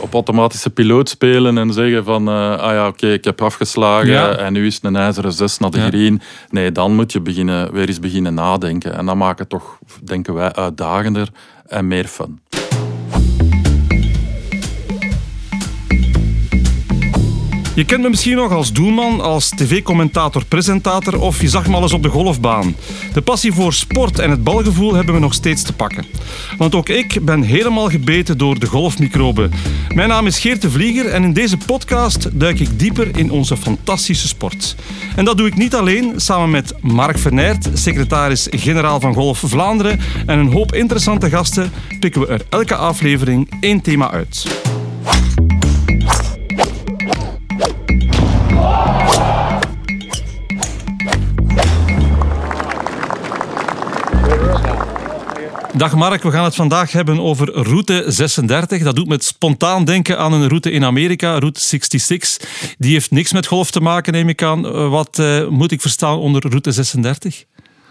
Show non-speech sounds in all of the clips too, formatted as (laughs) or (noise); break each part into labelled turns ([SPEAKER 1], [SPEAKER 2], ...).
[SPEAKER 1] op automatische piloot spelen en zeggen van ah ja, oké, ik heb afgeslagen en nu is het een ijzeren zes naar de green. Nee, dan moet je beginnen, weer eens beginnen nadenken. En dat maakt het toch, denken wij, uitdagender en meer fun.
[SPEAKER 2] Je kent me misschien nog als doelman, als tv-commentator, presentator of je zag me al eens op de golfbaan. De passie voor sport en het balgevoel hebben we nog steeds te pakken. Want ook ik ben helemaal gebeten door de golfmicroben. Mijn naam is Geert de Vlieger en in deze podcast duik ik dieper in onze fantastische sport. En dat doe ik niet alleen, samen met Mark Vernert, secretaris-generaal van Golf Vlaanderen en een hoop interessante gasten pikken we er elke aflevering één thema uit. Dag Mark, we gaan het vandaag hebben over route 36. Dat doet me spontaan denken aan een route in Amerika, route 66. Die heeft niks met golf te maken, neem ik aan. Eh, wat uh, moet ik verstaan onder route 36?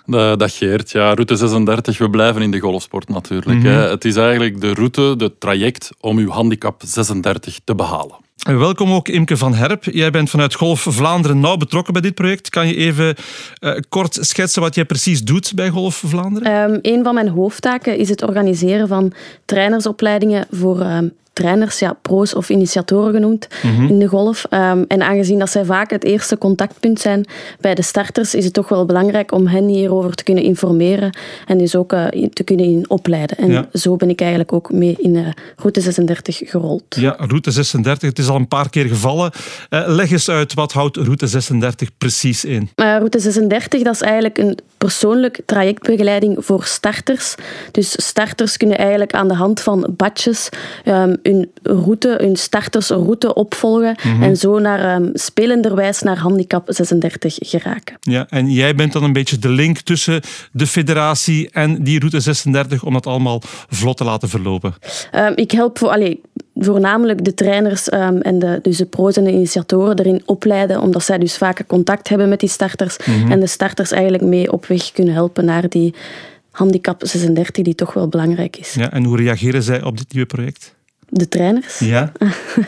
[SPEAKER 1] Dat Geert, ja, route 36, we blijven in de golfsport natuurlijk. Mm Het is eigenlijk de route, het traject om uw handicap 36 te behalen.
[SPEAKER 2] Welkom ook Imke van Herp. Jij bent vanuit Golf Vlaanderen nauw betrokken bij dit project. Kan je even uh, kort schetsen wat jij precies doet bij Golf Vlaanderen?
[SPEAKER 3] Um, een van mijn hoofdtaken is het organiseren van trainersopleidingen voor um, trainers, ja, pro's of initiatoren genoemd mhm. in de golf. Ehm, en aangezien dat zij vaak het eerste contactpunt zijn bij de starters, is het toch wel belangrijk om hen hierover te kunnen informeren en dus ook uh, te kunnen opleiden. En zo ben ik eigenlijk ook mee in uh, Route 36 gerold.
[SPEAKER 2] Ja, Route 36, het is al een paar keer gevallen. Uh, leg eens uit, wat houdt Route 36 precies in?
[SPEAKER 3] Route 36, dat is eigenlijk een persoonlijk trajectbegeleiding voor starters. Dus starters kunnen eigenlijk aan de hand van badges um, hun route, hun startersroute opvolgen mhm. en zo naar um, spelenderwijs naar handicap 36 geraken.
[SPEAKER 2] Ja, en jij bent dan een beetje de link tussen de federatie en die route 36 om dat allemaal vlot te laten verlopen?
[SPEAKER 3] Um, ik help voor, allez, voornamelijk de trainers um, en de, dus de pro's en de initiatoren erin opleiden, omdat zij dus vaker contact hebben met die starters mhm. en de starters eigenlijk mee op weg kunnen helpen naar die handicap 36, die toch wel belangrijk is.
[SPEAKER 2] Ja, en hoe reageren zij op dit nieuwe project?
[SPEAKER 3] De trainers?
[SPEAKER 2] Ja.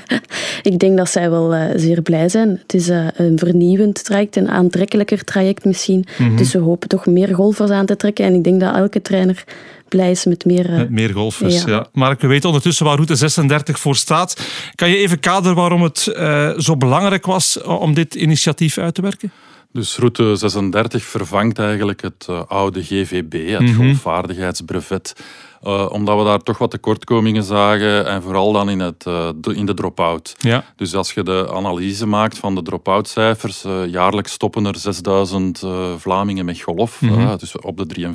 [SPEAKER 2] (laughs)
[SPEAKER 3] ik denk dat zij wel uh, zeer blij zijn. Het is uh, een vernieuwend traject, een aantrekkelijker traject misschien. Mm -hmm. Dus we hopen toch meer golfers aan te trekken. En ik denk dat elke trainer blij is met meer... Uh,
[SPEAKER 2] met meer golfers, ja. ja. Maar we weten ondertussen waar route 36 voor staat. Kan je even kaderen waarom het zo belangrijk was om dit initiatief uit te werken?
[SPEAKER 1] Dus route 36 vervangt eigenlijk het oude GVB, het mm -hmm. golfvaardigheidsbrevet uh, omdat we daar toch wat tekortkomingen zagen en vooral dan in, het, uh, in de drop-out.
[SPEAKER 2] Ja.
[SPEAKER 1] Dus als je de analyse maakt van de drop-out cijfers, uh, jaarlijks stoppen er 6000 Vlamingen met golf, mm -hmm. dus op de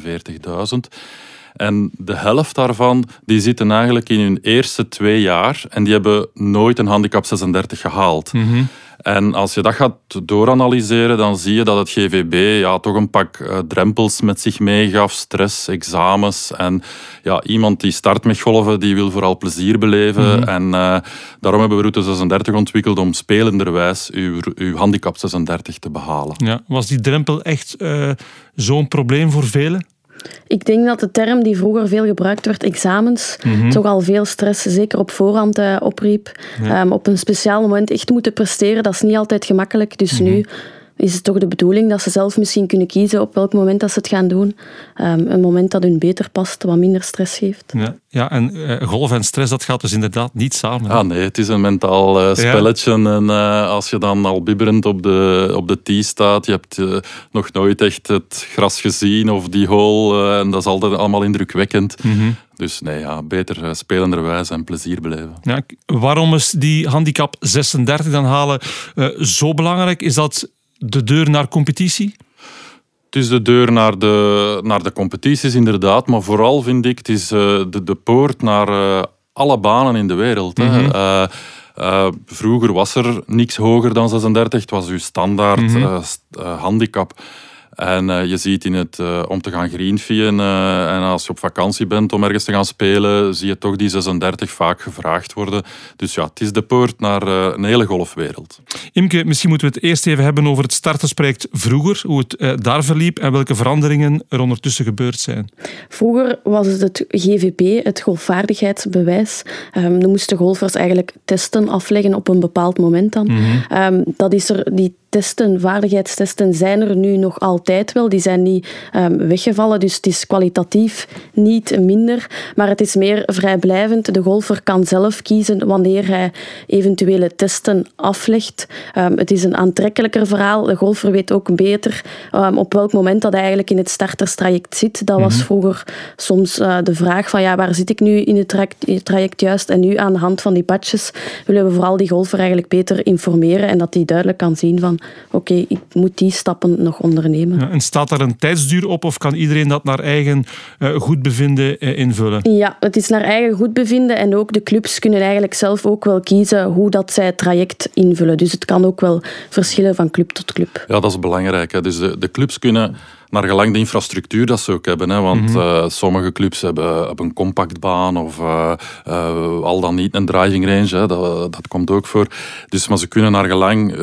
[SPEAKER 1] 43.000. En de helft daarvan die zitten eigenlijk in hun eerste twee jaar en die hebben nooit een handicap 36 gehaald. Mm -hmm. En als je dat gaat dooranalyseren, dan zie je dat het GVB ja, toch een pak uh, drempels met zich meegaf. Stress, examens. En ja, iemand die start met golven, die wil vooral plezier beleven. Mhm. En uh, daarom hebben we route 36 ontwikkeld om spelenderwijs uw, uw handicap 36 te behalen.
[SPEAKER 2] Ja, was die drempel echt uh, zo'n probleem voor velen?
[SPEAKER 3] Ik denk dat de term die vroeger veel gebruikt werd, examens, mm toch al veel stress, zeker op voorhand, uh, opriep. Um, op een speciaal moment echt moeten presteren, dat is niet altijd gemakkelijk. Dus mhm. nu is het toch de bedoeling dat ze zelf misschien kunnen kiezen op welk moment dat ze het gaan doen. Um, een moment dat hun beter past, wat minder stress geeft.
[SPEAKER 2] Ja, ja en uh, golf en stress, dat gaat dus inderdaad niet samen.
[SPEAKER 1] Ah nee, het is een mentaal uh, spelletje. En uh, als je dan al bibberend op de, op de tee staat, je hebt nog nooit echt het gras gezien of die hole, en dat is altijd allemaal indrukwekkend. Mm -hmm. Dus nee, ja, beter spelenderwijs en plezier beleven.
[SPEAKER 2] Ja, waarom is die handicap 36 dan halen zo belangrijk? Is dat de deur naar competitie?
[SPEAKER 1] Het is de deur naar de, naar de competities, inderdaad. Maar vooral vind ik, het is uh, de, de poort naar uh, alle banen in de wereld. Mm -hmm. uh, vroeger was er niks hoger dan 36. Het was uw standaard mm -hmm. handicap. En uh, je ziet in het, uh, om te gaan greenfeeën uh, en als je op vakantie bent om ergens te gaan spelen, zie je toch die 36 vaak gevraagd worden. Dus ja, het is de poort naar een hele golfwereld.
[SPEAKER 2] Imke, misschien moeten we het eerst even hebben over het startersproject vroeger, hoe het daar verliep en welke veranderingen er ondertussen gebeurd zijn.
[SPEAKER 3] Vroeger was het het GVB, het golfvaardigheidsbewijs. Um, dan moesten golfers eigenlijk testen afleggen op een bepaald moment dan. Mm -hmm. um, dat is er, die testen, vaardigheidstesten zijn er nu nog altijd wel. Die zijn niet um, weggevallen, dus het is kwalitatief niet minder. Maar het is meer vrijblijvend. De golfer kan zelf kiezen wanneer hij eventuele testen aflegt. Um, het is een aantrekkelijker verhaal. De golfer weet ook beter um, op welk moment dat hij eigenlijk in het starterstraject zit. Dat was mm -hmm. vroeger soms uh, de vraag van ja, waar zit ik nu in het traject, traject juist? En nu aan de hand van die patches willen we vooral die golfer eigenlijk beter informeren en dat hij duidelijk kan zien van oké, okay, ik moet die stappen nog ondernemen.
[SPEAKER 2] Ja, en staat daar een tijdsduur op of kan iedereen dat naar eigen uh, goedbevinden uh, invullen?
[SPEAKER 3] Ja, het is naar eigen goedbevinden en ook de clubs kunnen eigenlijk zelf ook wel kiezen hoe dat zij het traject invullen. Dus het kan ook wel verschillen van club tot club.
[SPEAKER 1] Ja, dat is belangrijk. Hè. Dus de, de clubs kunnen naar gelang de infrastructuur dat ze ook hebben. Hè. Want mm -hmm. uh, sommige clubs hebben, hebben een compactbaan of uh, uh, al dan niet een driving range. Hè. Dat, dat komt ook voor. Dus, maar ze kunnen naar gelang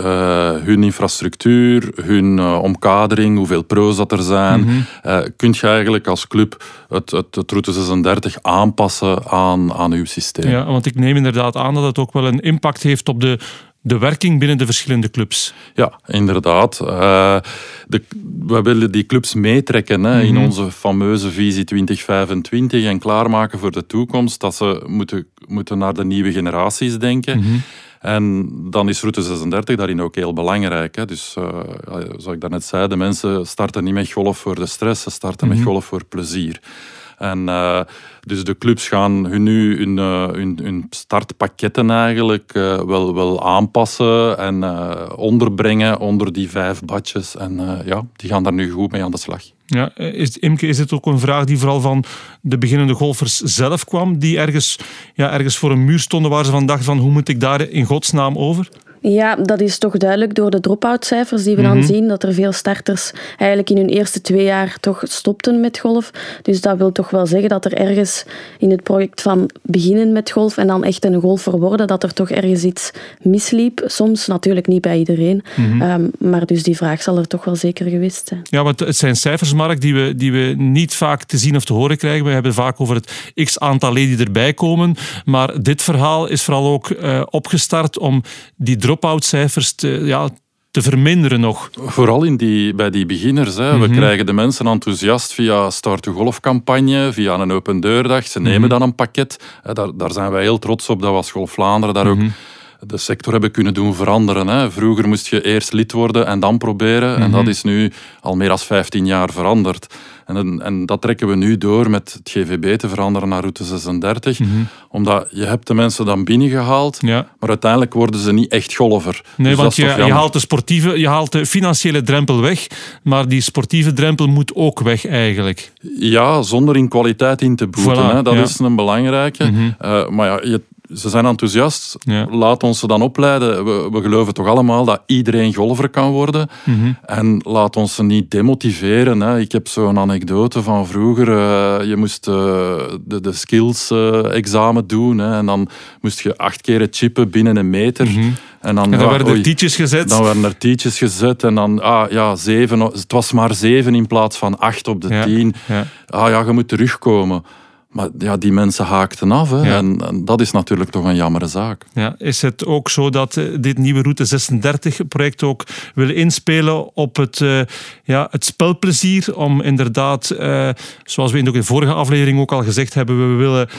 [SPEAKER 1] hun infrastructuur, hun omkadering, hoeveel pro's dat er zijn, mm -hmm. kun je eigenlijk als club het, het, het Route 36 aanpassen aan, aan uw systeem.
[SPEAKER 2] Ja, want ik neem inderdaad aan dat het ook wel een impact heeft op de de werking binnen de verschillende clubs.
[SPEAKER 1] Ja, inderdaad. Uh, de, we willen die clubs meetrekken hè, mm -hmm. in onze fameuze visie 2025 en klaarmaken voor de toekomst. Dat ze moeten, moeten naar de nieuwe generaties denken. Mm -hmm. En dan is route 36 daarin ook heel belangrijk. Hè. Dus uh, zoals ik daarnet zei, de mensen starten niet met golf voor de stress, ze starten mm -hmm. met golf voor plezier. En uh, dus de clubs gaan hun nu hun, uh, hun, hun startpakketten eigenlijk uh, wel, wel aanpassen en onderbrengen onder die vijf badjes. En ja, die gaan daar nu goed mee aan de slag.
[SPEAKER 2] Ja, is, Imke, is het ook een vraag die vooral van de beginnende golfers zelf kwam, die ergens, ja, ergens voor een muur stonden waar ze van dachten van hoe moet ik daar in godsnaam over?
[SPEAKER 3] Ja, dat is toch duidelijk door de drop-out cijfers die we dan mm -hmm. zien, dat er veel starters eigenlijk in hun eerste twee jaar toch stopten met golf. Dus dat wil toch wel zeggen dat er ergens in het project van beginnen met golf en dan echt een golfer worden, dat er toch ergens iets misliep. Soms natuurlijk niet bij iedereen, mm -hmm. um, maar dus die vraag zal er toch wel zeker geweest zijn.
[SPEAKER 2] Ja, want het zijn cijfers, Mark, die we, die we niet vaak te zien of te horen krijgen. We hebben vaak over het x-aantal leden die erbij komen, maar dit verhaal is vooral ook uh, opgestart om die drop-out cijfers te, ja, te verminderen nog.
[SPEAKER 1] Vooral in die, bij die beginners. Hè. Mm -hmm. We krijgen de mensen enthousiast via Start to Golf-campagne, via een open deurdag. Ze nemen mm -hmm. dan een pakket. Daar, daar zijn wij heel trots op dat we als Golf Vlaanderen daar mm -hmm. ook de sector hebben kunnen doen veranderen. Hè. Vroeger moest je eerst lid worden en dan proberen. En dat is nu al meer dan 15 jaar veranderd. En, en, dat trekken we nu door met het GVB te veranderen naar route 36. Mm -hmm. Omdat je hebt de mensen dan binnengehaald, ja. maar uiteindelijk worden ze niet echt golfer.
[SPEAKER 2] Nee, dus want je, je, haalt de sportieve, je haalt de financiële drempel weg, maar die sportieve drempel moet ook weg eigenlijk.
[SPEAKER 1] Ja, zonder in kwaliteit in te boeten. Voilà, hè. Dat ja. is een belangrijke. Mm -hmm. uh, maar ja, je, ze zijn enthousiast. Ja. Laat ons ze dan opleiden. We, we, geloven toch allemaal dat iedereen golfer kan worden. Mm -hmm. En laat ons ze niet demotiveren. Hè. Ik heb zo'n anekdote van vroeger. Uh, je moest uh, de, de skills-examen uh, doen. Hè. En dan moest je acht keer chippen binnen een meter. Mm -hmm.
[SPEAKER 2] En dan, en dan ja, werden er tietjes gezet.
[SPEAKER 1] Dan werden er tietjes gezet. En dan, ah ja, zeven. Het was maar zeven in plaats van acht op de ja. tien. Ah ja, je moet terugkomen. Maar ja, die mensen haakten af. Hè. Ja. En, en, dat is natuurlijk toch een jammere zaak.
[SPEAKER 2] Ja, is het ook zo dat uh, dit nieuwe Route 36-project ook wil inspelen op het, uh, ja, het spelplezier? Om inderdaad, uh, zoals we in de vorige aflevering ook al gezegd hebben, we willen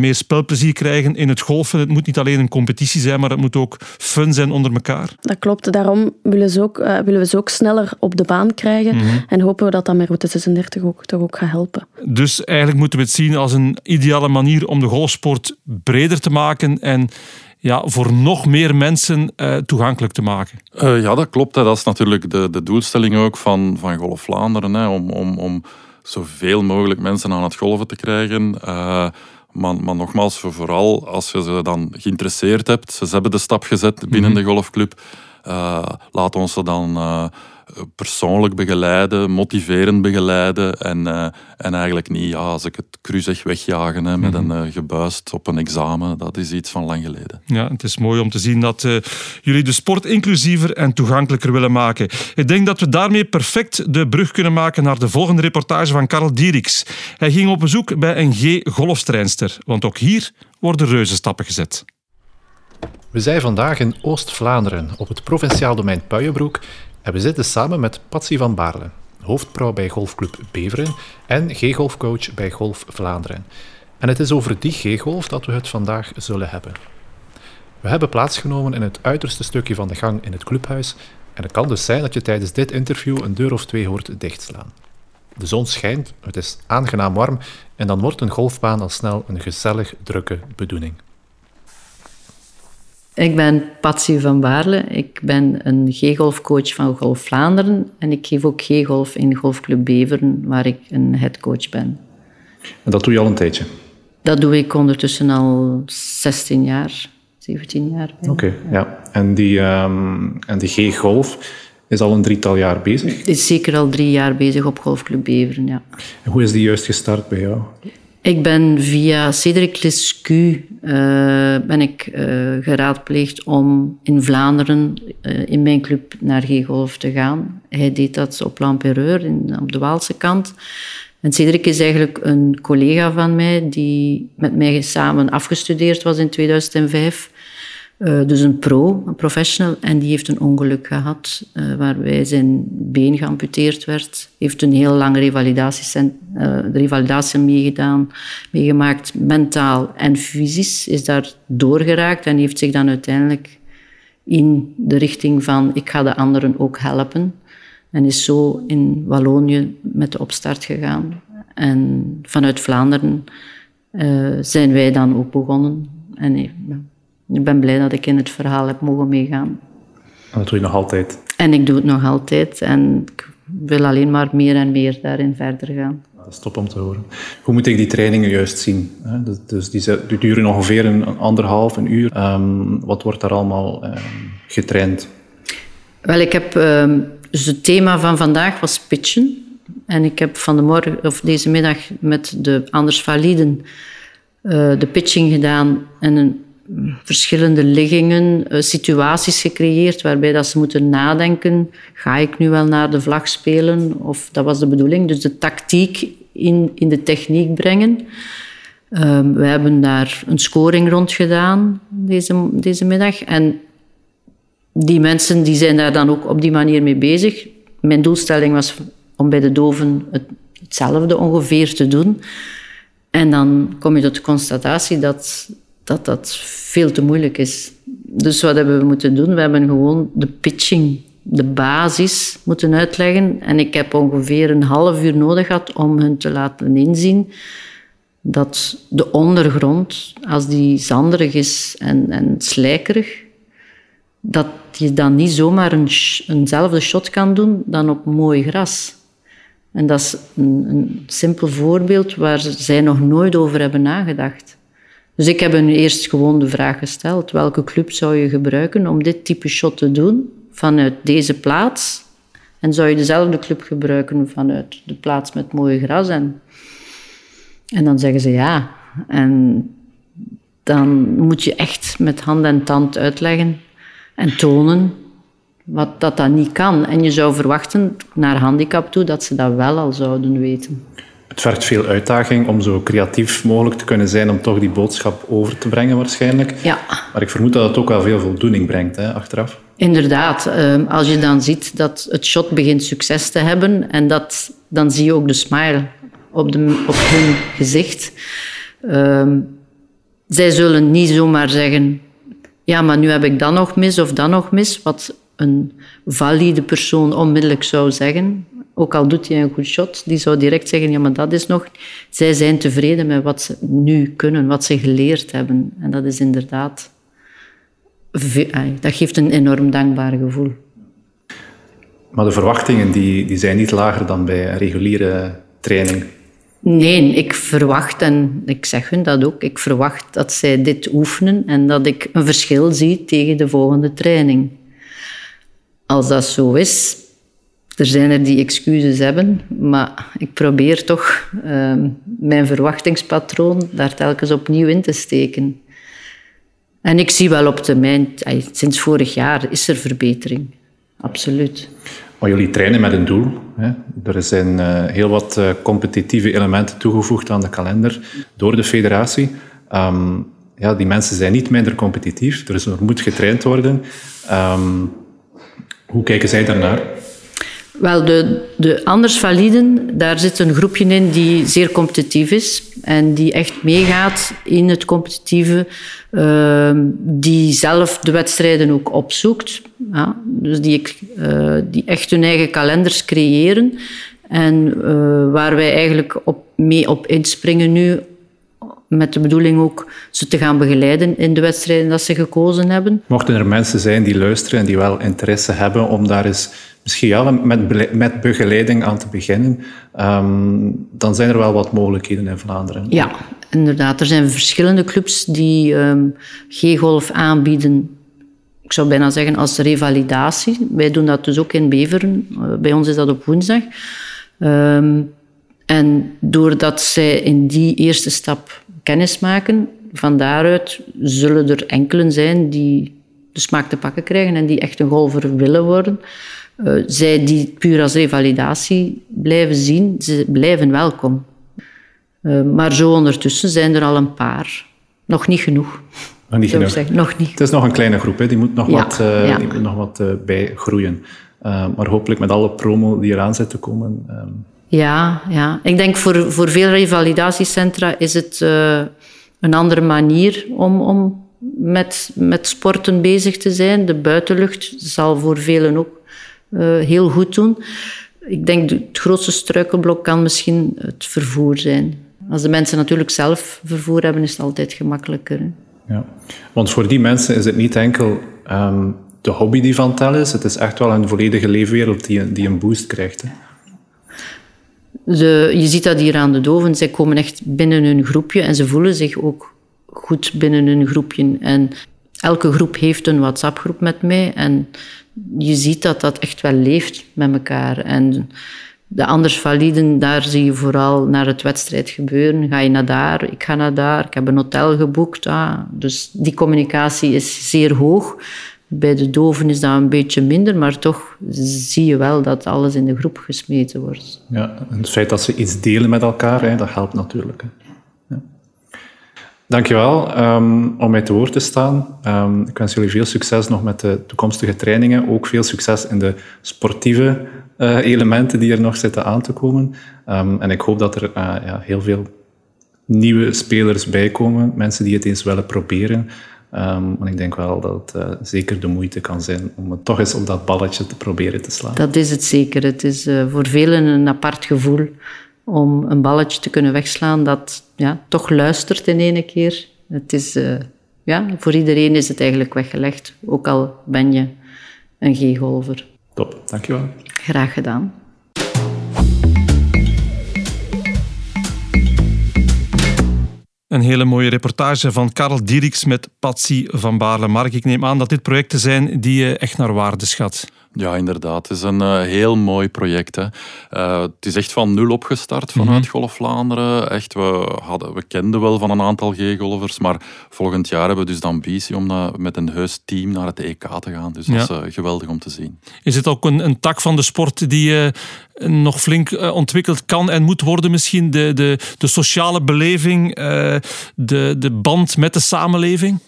[SPEAKER 2] meer spelplezier krijgen in het golfen. Het moet niet alleen een competitie zijn, maar het moet ook fun zijn onder elkaar.
[SPEAKER 3] Dat klopt. Daarom willen, ze ook, willen we ze ook sneller op de baan krijgen. Mm -hmm. En hopen we dat dat met Route 36 ook, toch ook gaat helpen.
[SPEAKER 2] Dus eigenlijk moeten we het zien als een ideale manier om de golfsport breder te maken en ja, voor nog meer mensen uh, toegankelijk te maken.
[SPEAKER 1] Uh, ja, dat klopt. Hè. Dat is natuurlijk de, de doelstelling ook van, van Golf Vlaanderen. Hè. Om, om, om zoveel mogelijk mensen aan het golven te krijgen. Uh, maar, maar, nogmaals, vooral als je ze dan geïnteresseerd hebt, ze hebben de stap gezet binnen mm -hmm. de golfclub, laat ons ze dan persoonlijk begeleiden, motiverend begeleiden en, uh, en eigenlijk niet, ja, als ik het cru zeg, wegjagen hè, met mm een uh, gebuist op een examen. Dat is iets van lang geleden.
[SPEAKER 2] Ja, het is mooi om te zien dat uh, jullie de sport inclusiever en toegankelijker willen maken. Ik denk dat we daarmee perfect de brug kunnen maken naar de volgende reportage van Karel Dieriks. Hij ging op bezoek bij een G-golfstreinster, want ook hier worden reuzenstappen gezet.
[SPEAKER 4] We zijn vandaag in Oost-Vlaanderen op het provinciaal domein Puijenbroek en we zitten samen met Patsy van Baarle, hoofdpro bij Golfclub Beveren en G-golfcoach bij Golf Vlaanderen. En het is over die G-golf dat we het vandaag zullen hebben. We hebben plaatsgenomen in het uiterste stukje van de gang in het clubhuis en het kan dus zijn dat je tijdens dit interview een deur of twee hoort dichtslaan. De zon schijnt, het is aangenaam warm en dan wordt een golfbaan al snel een gezellig drukke bedoeling.
[SPEAKER 5] Ik ben Patsy van Baarle. Ik ben een G-golfcoach van Golf Vlaanderen en ik geef ook G-golf in Golfclub Beveren, waar ik een headcoach ben.
[SPEAKER 4] En dat doe je al een tijdje?
[SPEAKER 5] Dat doe ik ondertussen al 16 jaar, 17 jaar.
[SPEAKER 4] Oké, ja. En die, um, en die G-golf is al een drietal jaar bezig?
[SPEAKER 5] Is zeker al drie jaar bezig op Golfclub Beveren, ja.
[SPEAKER 4] En hoe is die juist gestart bij jou?
[SPEAKER 5] Ik ben via Cedric Lescu uh, ben ik uh, geraadpleegd om in Vlaanderen uh, in mijn club naar G-golf te gaan. Hij deed dat op Lampereur, op de Waalse kant. En Cedric is eigenlijk een collega van mij die met mij samen afgestudeerd was in 2005. Uh, dus een pro, een professional, en die heeft een ongeluk gehad uh, waarbij zijn been geamputeerd werd. Heeft een heel lange revalidatie, uh, revalidatie meegedaan, meegemaakt, mentaal en fysisch. Is daar doorgeraakt en heeft zich dan uiteindelijk in de richting van ik ga de anderen ook helpen. En is zo in Wallonië met de opstart gegaan. En vanuit Vlaanderen zijn wij dan ook begonnen. En ik ben blij dat ik in het verhaal heb mogen meegaan.
[SPEAKER 4] En dat doe je nog altijd?
[SPEAKER 5] En ik doe het nog altijd. En ik wil alleen maar meer en meer daarin verder gaan.
[SPEAKER 4] Dat is top om te horen. Hoe moet ik die trainingen juist zien? Dus die duren ongeveer een anderhalf, een uur. Ehm, wat wordt daar allemaal ehm, getraind?
[SPEAKER 5] Wel, ik heb... Ehm, dus het thema van vandaag was pitchen. En ik heb van de morgen, of deze middag met de Anders Validen uh, de pitching gedaan. En een verschillende liggingen, eh, situaties gecreëerd waarbij dat ze moeten nadenken, ga ik nu wel naar de vlag spelen? Of dat was de bedoeling. Dus de tactiek in, in de techniek brengen. Um, we hebben daar een scoring rond gedaan deze, deze middag. En die mensen die zijn daar dan ook op die manier mee bezig. Mijn doelstelling was om bij de doven het, hetzelfde ongeveer te doen. En dan kom je tot de constatatie dat dat dat veel te moeilijk is. Dus wat hebben we moeten doen? We hebben gewoon de pitching, de basis moeten uitleggen. En ik heb ongeveer een half uur nodig gehad om hun te laten inzien dat de ondergrond, als die zanderig is en, en slijkerig, dat je dan niet zomaar een, eenzelfde shot kan doen dan op mooi gras. En dat is een, een simpel voorbeeld waar zij nog nooit over hebben nagedacht. Dus ik heb hen eerst gewoon de vraag gesteld: welke club zou je gebruiken om dit type shot te doen vanuit deze plaats? En zou je dezelfde club gebruiken vanuit de plaats met mooie gras? En, en dan zeggen ze ja. En dan moet je echt met hand en tand uitleggen en tonen wat dat, dat niet kan. En je zou verwachten naar handicap toe dat ze dat wel al zouden weten
[SPEAKER 4] het vergt veel uitdaging om zo creatief mogelijk te kunnen zijn om toch die boodschap over te brengen waarschijnlijk.
[SPEAKER 5] Ja.
[SPEAKER 4] Maar ik vermoed dat het ook wel veel voldoening brengt hè, achteraf.
[SPEAKER 5] Inderdaad. Ehm, als je dan ziet dat het shot begint succes te hebben en dat, dan zie je ook de smile op, de, op hun gezicht. Ehm, zij zullen niet zomaar zeggen, ja, maar nu heb ik dat nog mis of dat nog mis, wat een valide persoon onmiddellijk zou zeggen ook al doet hij een goed shot, die zou direct zeggen, ja, maar dat is nog... Zij zijn tevreden met wat ze nu kunnen, wat ze geleerd hebben. En dat is inderdaad... Dat geeft een enorm dankbaar gevoel.
[SPEAKER 4] Maar de verwachtingen die, die zijn niet lager dan bij een reguliere training?
[SPEAKER 5] Nee, ik verwacht, en ik zeg hun dat ook, ik verwacht dat zij dit oefenen en dat ik een verschil zie tegen de volgende training. Als dat zo is, er zijn er die excuses hebben, maar ik probeer toch ehm, mijn verwachtingspatroon daar telkens opnieuw in te steken. En ik zie wel op termijn, sinds vorig jaar is er verbetering. Absoluut.
[SPEAKER 4] Maar jullie trainen met een doel. Hè? Er zijn uh, heel wat uh, competitieve elementen toegevoegd aan de kalender door de federatie. Um, ja, die mensen zijn niet minder competitief, dus er moet getraind worden. Um, hoe kijken zij daarnaar?
[SPEAKER 5] Wel, de, de anders validen, daar zit een groepje in die zeer competitief is en die echt meegaat in het competitieve, uh, die zelf de wedstrijden ook opzoekt. Ja, dus die, uh, die echt hun eigen kalenders creëren en uh, waar wij eigenlijk op, mee op inspringen nu met de bedoeling ook ze te gaan begeleiden in de wedstrijden dat ze gekozen hebben.
[SPEAKER 4] Mochten er mensen zijn die luisteren en die wel interesse hebben om daar eens misschien ja, met, met begeleiding aan te beginnen, um, dan zijn er wel wat mogelijkheden in Vlaanderen.
[SPEAKER 5] Ja, inderdaad. Er zijn verschillende clubs die um, G-golf aanbieden. Ik zou bijna zeggen als revalidatie. Wij doen dat dus ook in Beveren. Uh, bij ons is dat op woensdag. Um, en doordat zij in die eerste stap kennis maken, van daaruit zullen er enkelen zijn die de smaak te pakken krijgen en die echt een golfer willen worden. Uh, zij die puur als revalidatie blijven zien, ze blijven welkom. Uh, maar zo ondertussen zijn er al een paar. Nog niet genoeg.
[SPEAKER 4] Nog niet genoeg.
[SPEAKER 5] Zeggen. Nog niet.
[SPEAKER 4] Het is nog een kleine groep, hè. die moet nog ja, wat, uh, ja. die moet nog wat bijgroeien. maar hopelijk met alle promo die eraan zit te komen. Ehm,
[SPEAKER 5] ja, ja, ik denk voor, voor veel revalidatiecentra is het een andere manier om, om met, met sporten bezig te zijn. De buitenlucht zal voor velen ook uh, heel goed doen. Ik denk het grootste struikelblok kan misschien het vervoer zijn. Als de mensen natuurlijk zelf vervoer hebben, is het altijd gemakkelijker.
[SPEAKER 4] Ja, want voor die mensen is het niet enkel um, de hobby die van tel is, het is echt wel een volledige leefwereld die, die een boost krijgt. Hè?
[SPEAKER 5] De, je ziet dat hier aan de doven. Zij komen echt binnen hun groepje en ze voelen zich ook goed binnen hun groepje. En elke groep heeft een WhatsApp-groep met mij. En je ziet dat dat echt wel leeft met elkaar. En de anders validen, daar zie je vooral naar het wedstrijd gebeuren. Ga je naar daar, ik ga naar daar, ik heb een hotel geboekt. Ah, dus die communicatie is zeer hoog. Bij de doven is dat een beetje minder, maar toch zie je wel dat alles in de groep gesmeten wordt.
[SPEAKER 4] Ja, en het feit dat ze iets delen met elkaar, hè, dat helpt natuurlijk. Dankjewel um, om mij te woord te staan. Um, ik wens jullie veel succes nog met de toekomstige trainingen. Ook veel succes in de sportieve uh, elementen die er nog zitten aan te komen. Um, en ik hoop dat er uh, ja, heel veel nieuwe spelers bijkomen, mensen die het eens willen proberen. Um, want ik denk wel dat het uh, zeker de moeite kan zijn om het toch eens op dat balletje te proberen te slaan.
[SPEAKER 5] Dat is het zeker. Het is voor velen een apart gevoel om een balletje te kunnen wegslaan dat ja, toch luistert in ene keer. Het is, uh, ja, voor iedereen is het eigenlijk weggelegd, ook al ben je een G-golfer.
[SPEAKER 4] Top, dankjewel.
[SPEAKER 5] Graag gedaan.
[SPEAKER 2] Een hele mooie reportage van Karel Dieriks met Patsy van Baarle. Mark, ik neem aan dat dit projecten zijn die je echt naar waarde schat.
[SPEAKER 1] Ja, inderdaad. Het is een uh, heel mooi project. Hè. Uh, het is echt van nul opgestart vanuit mm -hmm. Golf Vlaanderen. Echt, we, hadden, we kenden wel van een aantal G-golfers, maar volgend jaar hebben we dus de ambitie om met een heus team naar het EK te gaan. Dus dat is geweldig om te zien.
[SPEAKER 2] Is het ook een, een tak van de sport die nog flink ontwikkeld kan en moet worden misschien? De, de, de sociale beleving, de, de band met de samenleving?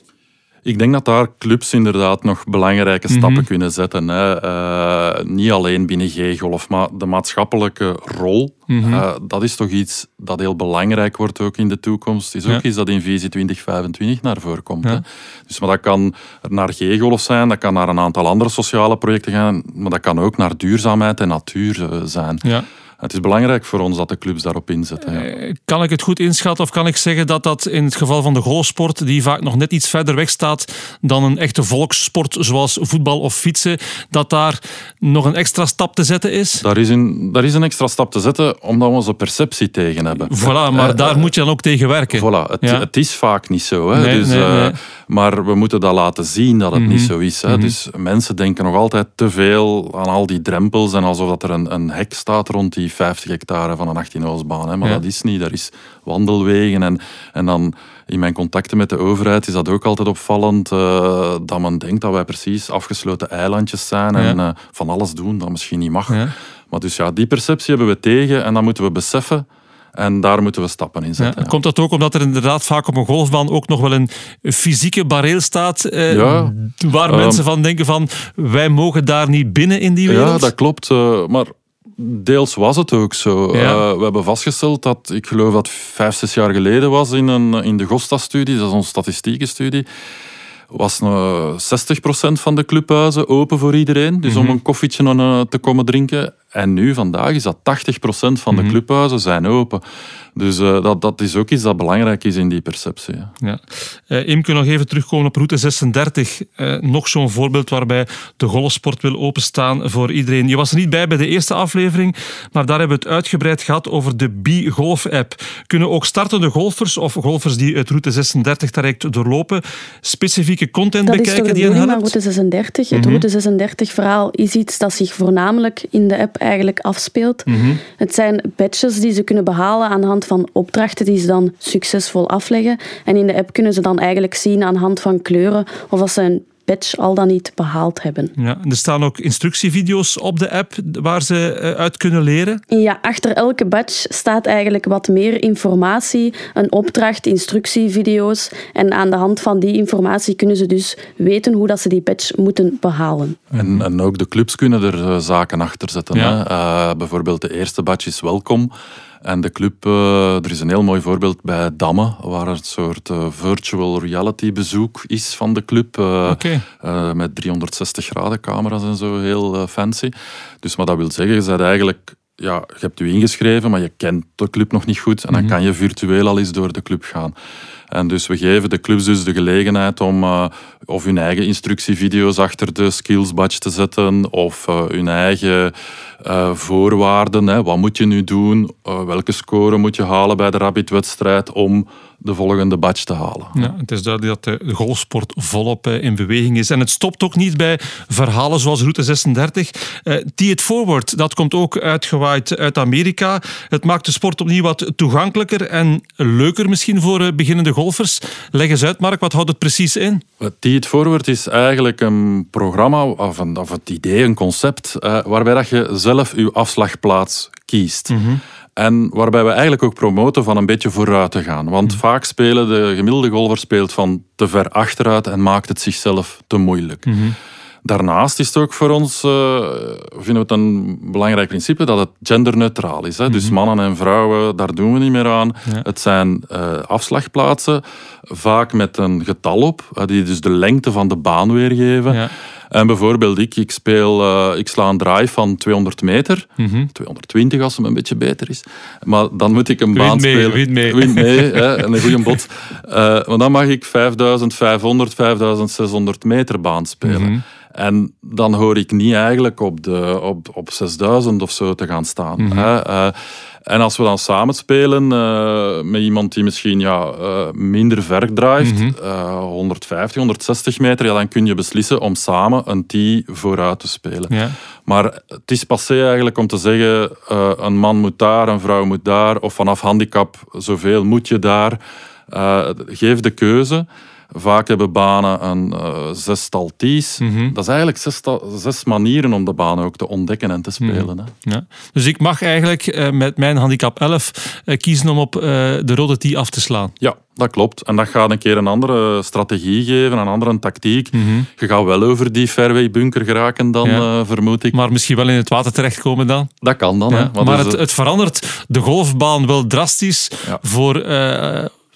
[SPEAKER 1] Ik denk dat daar clubs inderdaad nog belangrijke stappen mm -hmm. kunnen zetten. Hè. Uh, niet alleen binnen G-golf, maar de maatschappelijke rol. Mm -hmm. uh, dat is toch iets dat heel belangrijk wordt ook in de toekomst. is ook ja. iets dat in Visie 2025 naar voren komt. Ja. Hè. Dus, maar dat kan naar G-golf zijn, dat kan naar een aantal andere sociale projecten gaan, maar dat kan ook naar duurzaamheid en natuur uh, zijn.
[SPEAKER 2] Ja.
[SPEAKER 1] Het is belangrijk voor ons dat de clubs daarop inzetten. Ja.
[SPEAKER 2] Eh, kan ik het goed inschatten of kan ik zeggen dat dat in het geval van de golfsport, die vaak nog net iets verder weg staat dan een echte volkssport zoals voetbal of fietsen, dat daar nog een extra stap te zetten is?
[SPEAKER 1] Daar is een, daar is een extra stap te zetten omdat we onze perceptie tegen hebben.
[SPEAKER 2] Voilà, maar uh, daar moet je dan ook tegen werken.
[SPEAKER 1] Voilà, het, ja. het is vaak niet zo. Hè? Nee, dus, nee, nee. Maar we moeten dat laten zien dat het mm -hmm. niet zo is. Hè? Mm -hmm. Dus mensen denken nog altijd te veel aan al die drempels en alsof dat er een, een hek staat rond die 50 hectare van een 18 baan. Maar ja. dat is niet. Er is wandelwegen. En, en dan in mijn contacten met de overheid is dat ook altijd opvallend. Uh, dat men denkt dat wij precies afgesloten eilandjes zijn en ja. uh, van alles doen dat misschien niet mag. Ja. Maar dus ja, die perceptie hebben we tegen en dan moeten we beseffen. En daar moeten we stappen in zetten.
[SPEAKER 2] Ja, komt dat ook omdat er inderdaad vaak op een golfbaan ook nog wel een fysieke bareel staat, eh, ja, waar uh, mensen van denken van wij mogen daar niet binnen in die wereld?
[SPEAKER 1] Ja, dat klopt. Uh, maar deels was het ook zo. Ja. Uh, we hebben vastgesteld dat, ik geloof dat vijf, zes jaar geleden was in, een, in de Gosta-studie, dat is onze statistiekenstudie, was uh, 60% van de clubhuizen open voor iedereen. Dus mm -hmm. om een koffietje uh, te komen drinken. En nu, vandaag, is dat 80% van mm -hmm. de clubhuizen zijn open. Dus uh, dat, dat is ook iets dat belangrijk is in die perceptie. Ja.
[SPEAKER 2] Ja. Uh, Imke, nog even terugkomen op route 36. Uh, nog zo'n voorbeeld waarbij de golfsport wil openstaan voor iedereen. Je was er niet bij bij de eerste aflevering, maar daar hebben we het uitgebreid gehad over de B-Golf-app. Kunnen ook startende golfers of golfers die het route 36 direct doorlopen, specifieke content
[SPEAKER 3] dat
[SPEAKER 2] bekijken
[SPEAKER 3] is toch
[SPEAKER 2] die
[SPEAKER 3] helpt?
[SPEAKER 2] helpt?
[SPEAKER 3] route 36. Het mm -hmm. route 36 verhaal is iets dat zich voornamelijk in de app eigenlijk afspeelt.
[SPEAKER 2] Mhm.
[SPEAKER 3] Mm -hmm. Het zijn badges die ze kunnen behalen aan de hand van opdrachten die ze dan succesvol afleggen. En in de app kunnen ze dan eigenlijk zien aan de hand van kleuren of als ze een badge al dan niet behaald hebben.
[SPEAKER 2] Ja, er staan ook instructievideo's op de app waar ze uit kunnen leren?
[SPEAKER 3] Ja, achter elke badge staat eigenlijk wat meer informatie, een opdracht, instructievideo's. En aan de hand van die informatie kunnen ze dus weten hoe dat ze die badge moeten behalen.
[SPEAKER 1] En, en ook de clubs kunnen er uh, zaken achter zetten. Ja. Hè? Uh, bijvoorbeeld de eerste badge is welkom. En de club, uh, er is een heel mooi voorbeeld bij Damme, waar een soort uh, virtual reality bezoek is van de club. Uh,
[SPEAKER 2] okay.
[SPEAKER 1] met 360 graden camera's en zo, heel fancy. Dus wat dat wil zeggen, je bent eigenlijk ja, je hebt je ingeschreven, maar je kent de club nog niet goed. En dan -hmm. kan je virtueel al eens door de club gaan. En dus we geven de clubs dus de gelegenheid om uh, of hun eigen instructievideo's achter de skills badge te zetten, of uh, hun eigen uh, voorwaarden. Hè. Wat moet je nu doen? welke score moet je halen bij de Rabbit-wedstrijd om de volgende badge te halen?
[SPEAKER 2] Ja, het is duidelijk dat de golfsport volop in beweging is. En het stopt ook niet bij verhalen zoals Route 36. Tee It Forward, dat komt ook uitgewaaid uit Amerika. Het maakt de sport opnieuw wat toegankelijker en leuker misschien voor beginnende golfers. Leg eens uit, Mark, wat houdt het precies in?
[SPEAKER 1] Tee It Forward is eigenlijk een programma, of, een, of het idee, een concept, uh, waarbij dat je zelf je afslagplaats kiest.
[SPEAKER 2] Mm -hmm.
[SPEAKER 1] En waarbij we eigenlijk ook promoten van een beetje vooruit te gaan. Want mm -hmm. vaak spelen de gemiddelde golfer speelt van te ver achteruit en maakt het zichzelf te moeilijk.
[SPEAKER 2] Mm -hmm.
[SPEAKER 1] Daarnaast is het ook voor ons, uh, vinden we het een belangrijk principe, dat het genderneutraal is. Hè? Mm -hmm. Dus mannen en vrouwen, daar doen we niet meer aan.
[SPEAKER 2] Ja.
[SPEAKER 1] Het zijn uh, afslagplaatsen, vaak met een getal op, uh, die dus de lengte van de baan weergeven.
[SPEAKER 2] Ja.
[SPEAKER 1] En bijvoorbeeld ik, ik, speel, uh, ik sla een drive van 200 meter,
[SPEAKER 2] mm -hmm.
[SPEAKER 1] 220 als het een beetje beter is. Maar dan moet ik een
[SPEAKER 2] win
[SPEAKER 1] baan
[SPEAKER 2] mee,
[SPEAKER 1] spelen.
[SPEAKER 2] Win mee.
[SPEAKER 1] Win mee (laughs) hè, en een goede bot. Uh, maar dan mag ik 5500, 5600 meter baan spelen.
[SPEAKER 2] Mhm.
[SPEAKER 1] Mm -hmm. En dan hoor ik niet eigenlijk op, de, op, op 6000 of zo te gaan staan.
[SPEAKER 2] Mhm.
[SPEAKER 1] Mm -hmm. uh, en als we dan samen spelen uh, met iemand die misschien ja, uh, minder ver drijft,
[SPEAKER 2] Mhm.
[SPEAKER 1] mm -hmm. 150, 160 meter, ja, dan kun je beslissen om samen een tee vooruit te spelen.
[SPEAKER 2] Ja.
[SPEAKER 1] Maar het is passé eigenlijk om te zeggen, uh, een man moet daar, een vrouw moet daar, of vanaf handicap zoveel moet je daar. geef de keuze. Vaak hebben banen een uh, zestal tees.
[SPEAKER 2] Mhm.
[SPEAKER 1] Mm -hmm. Dat is eigenlijk zes, zes, manieren om de baan ook te ontdekken en te spelen. Mm
[SPEAKER 2] -hmm. ja. Dus ik mag eigenlijk uh, met mijn handicap 11 uh, kiezen om op de rode tee af te slaan.
[SPEAKER 1] Ja, dat klopt. En dat gaat een keer een andere strategie geven, een andere tactiek.
[SPEAKER 2] Mhm.
[SPEAKER 1] Mm -hmm. Je gaat wel over die fairway bunker geraken dan, ja. vermoed ik.
[SPEAKER 2] Maar misschien wel in het water terechtkomen dan?
[SPEAKER 1] Dat kan dan.
[SPEAKER 2] Ja.
[SPEAKER 1] Hè.
[SPEAKER 2] Maar het, het, verandert de golfbaan wel drastisch
[SPEAKER 1] ja.
[SPEAKER 2] voor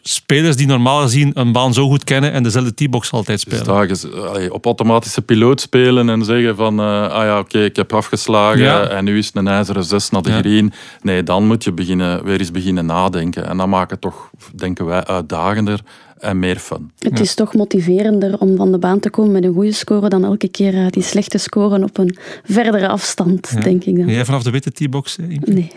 [SPEAKER 2] spelers die normaal gezien een baan zo goed kennen en dezelfde T-box altijd spelen.
[SPEAKER 1] Dus daar op automatische piloot spelen en zeggen van, uh, ah ja, oké, ik heb afgeslagen en nu is het een ijzeren 6 naar de ja. green. Nee, dan moet je beginnen, weer eens beginnen nadenken. En dan maakt het toch, denken wij, uitdagender en meer fun.
[SPEAKER 3] Het is toch motiverender om van de baan te komen met een goede score dan elke keer uh, die slechte scoren op een verdere afstand, denk ik dan.
[SPEAKER 2] jij vanaf de witte T-box?
[SPEAKER 3] Nee.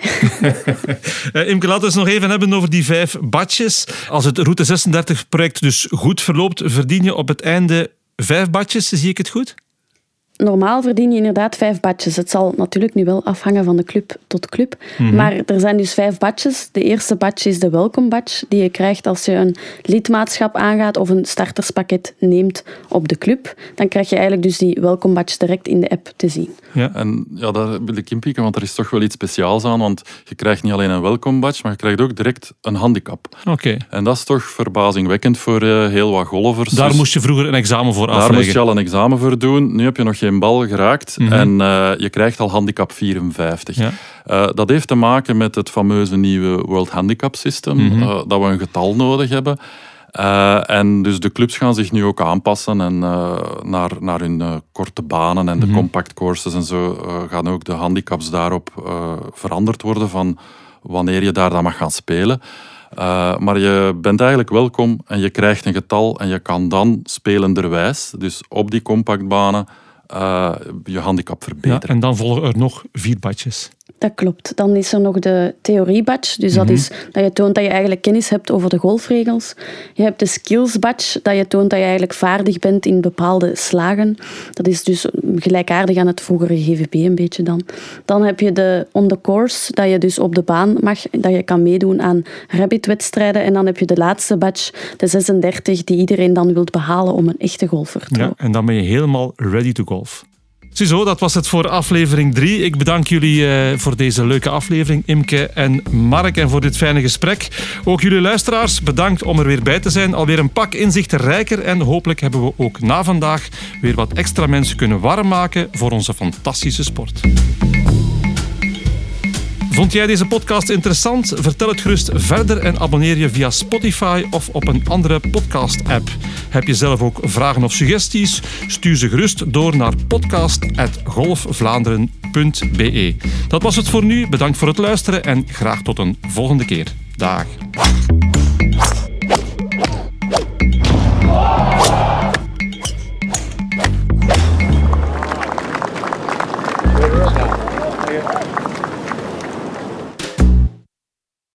[SPEAKER 2] uh, (laughs) Imke, laten we het nog even hebben over die vijf badjes. Als het Route 36 project dus goed verloopt, verdien je op het einde vijf badjes, zie ik het goed?
[SPEAKER 3] Normaal verdien je inderdaad vijf badges. Het zal natuurlijk nu wel afhangen van de club tot club. Mhm. Maar er zijn dus vijf badges. De eerste badge is de welcome badge, die je krijgt als je een lidmaatschap aangaat of een starterspakket neemt op de club. Dan krijg je eigenlijk dus die welcome badge direct in de app te zien.
[SPEAKER 1] Ja, en ja, daar wil ik inpikken, want er is toch wel iets speciaals aan. Want je krijgt niet alleen een welcome badge, maar je krijgt ook direct een handicap.
[SPEAKER 2] Oké.
[SPEAKER 1] En dat is toch verbazingwekkend voor uh, heel wat golfers.
[SPEAKER 2] Daar dus moest je vroeger een examen voor afleggen.
[SPEAKER 1] Daar moest je al een examen voor doen. Nu heb je nog geen bal geraakt mhm. en uh, je krijgt al handicap 54. Ja. Uh, dat heeft te maken met het fameuze nieuwe World Handicap System, mm -hmm. dat we een getal nodig hebben. En dus de clubs gaan zich nu ook aanpassen en naar, naar hun korte banen en de mm -hmm. compact courses en zo gaan ook de handicaps daarop veranderd worden van wanneer je daar dan mag gaan spelen. maar je bent eigenlijk welkom en je krijgt een getal en je kan dan spelenderwijs, dus op die compactbanen, je handicap verbeteren.
[SPEAKER 2] Ja, en dan volgen er nog vier badjes.
[SPEAKER 3] Dat klopt. Dan is er nog de theorie-badge. Dus dat mhm. is dat je toont dat je eigenlijk kennis hebt over de golfregels. Je hebt de skills-badge, dat je toont dat je eigenlijk vaardig bent in bepaalde slagen. Dat is dus gelijkaardig aan het vroegere GVP een beetje dan. Dan heb je de on the course, dat je dus op de baan mag, dat je kan meedoen aan rabbit-wedstrijden. En dan heb je de laatste badge, de 36, die iedereen dan wilt behalen om een echte golfer te
[SPEAKER 2] worden. Ja, en dan ben je helemaal ready to golf. Ziezo, dat was het voor aflevering 3. Ik bedank jullie uh, voor deze leuke aflevering, Imke en Mark, en voor dit fijne gesprek. Ook jullie luisteraars, bedankt om er weer bij te zijn. Alweer een pak inzichten rijker en hopelijk hebben we ook na vandaag weer wat extra mensen kunnen warm maken voor onze fantastische sport. Vond jij deze podcast interessant? Vertel het gerust verder en abonneer je via Spotify of op een andere podcast-app. Heb je zelf ook vragen of suggesties? Stuur ze gerust door naar podcast.golfvlaanderen.be. Dat was het voor nu. Bedankt voor het luisteren en graag tot een volgende keer. Dag.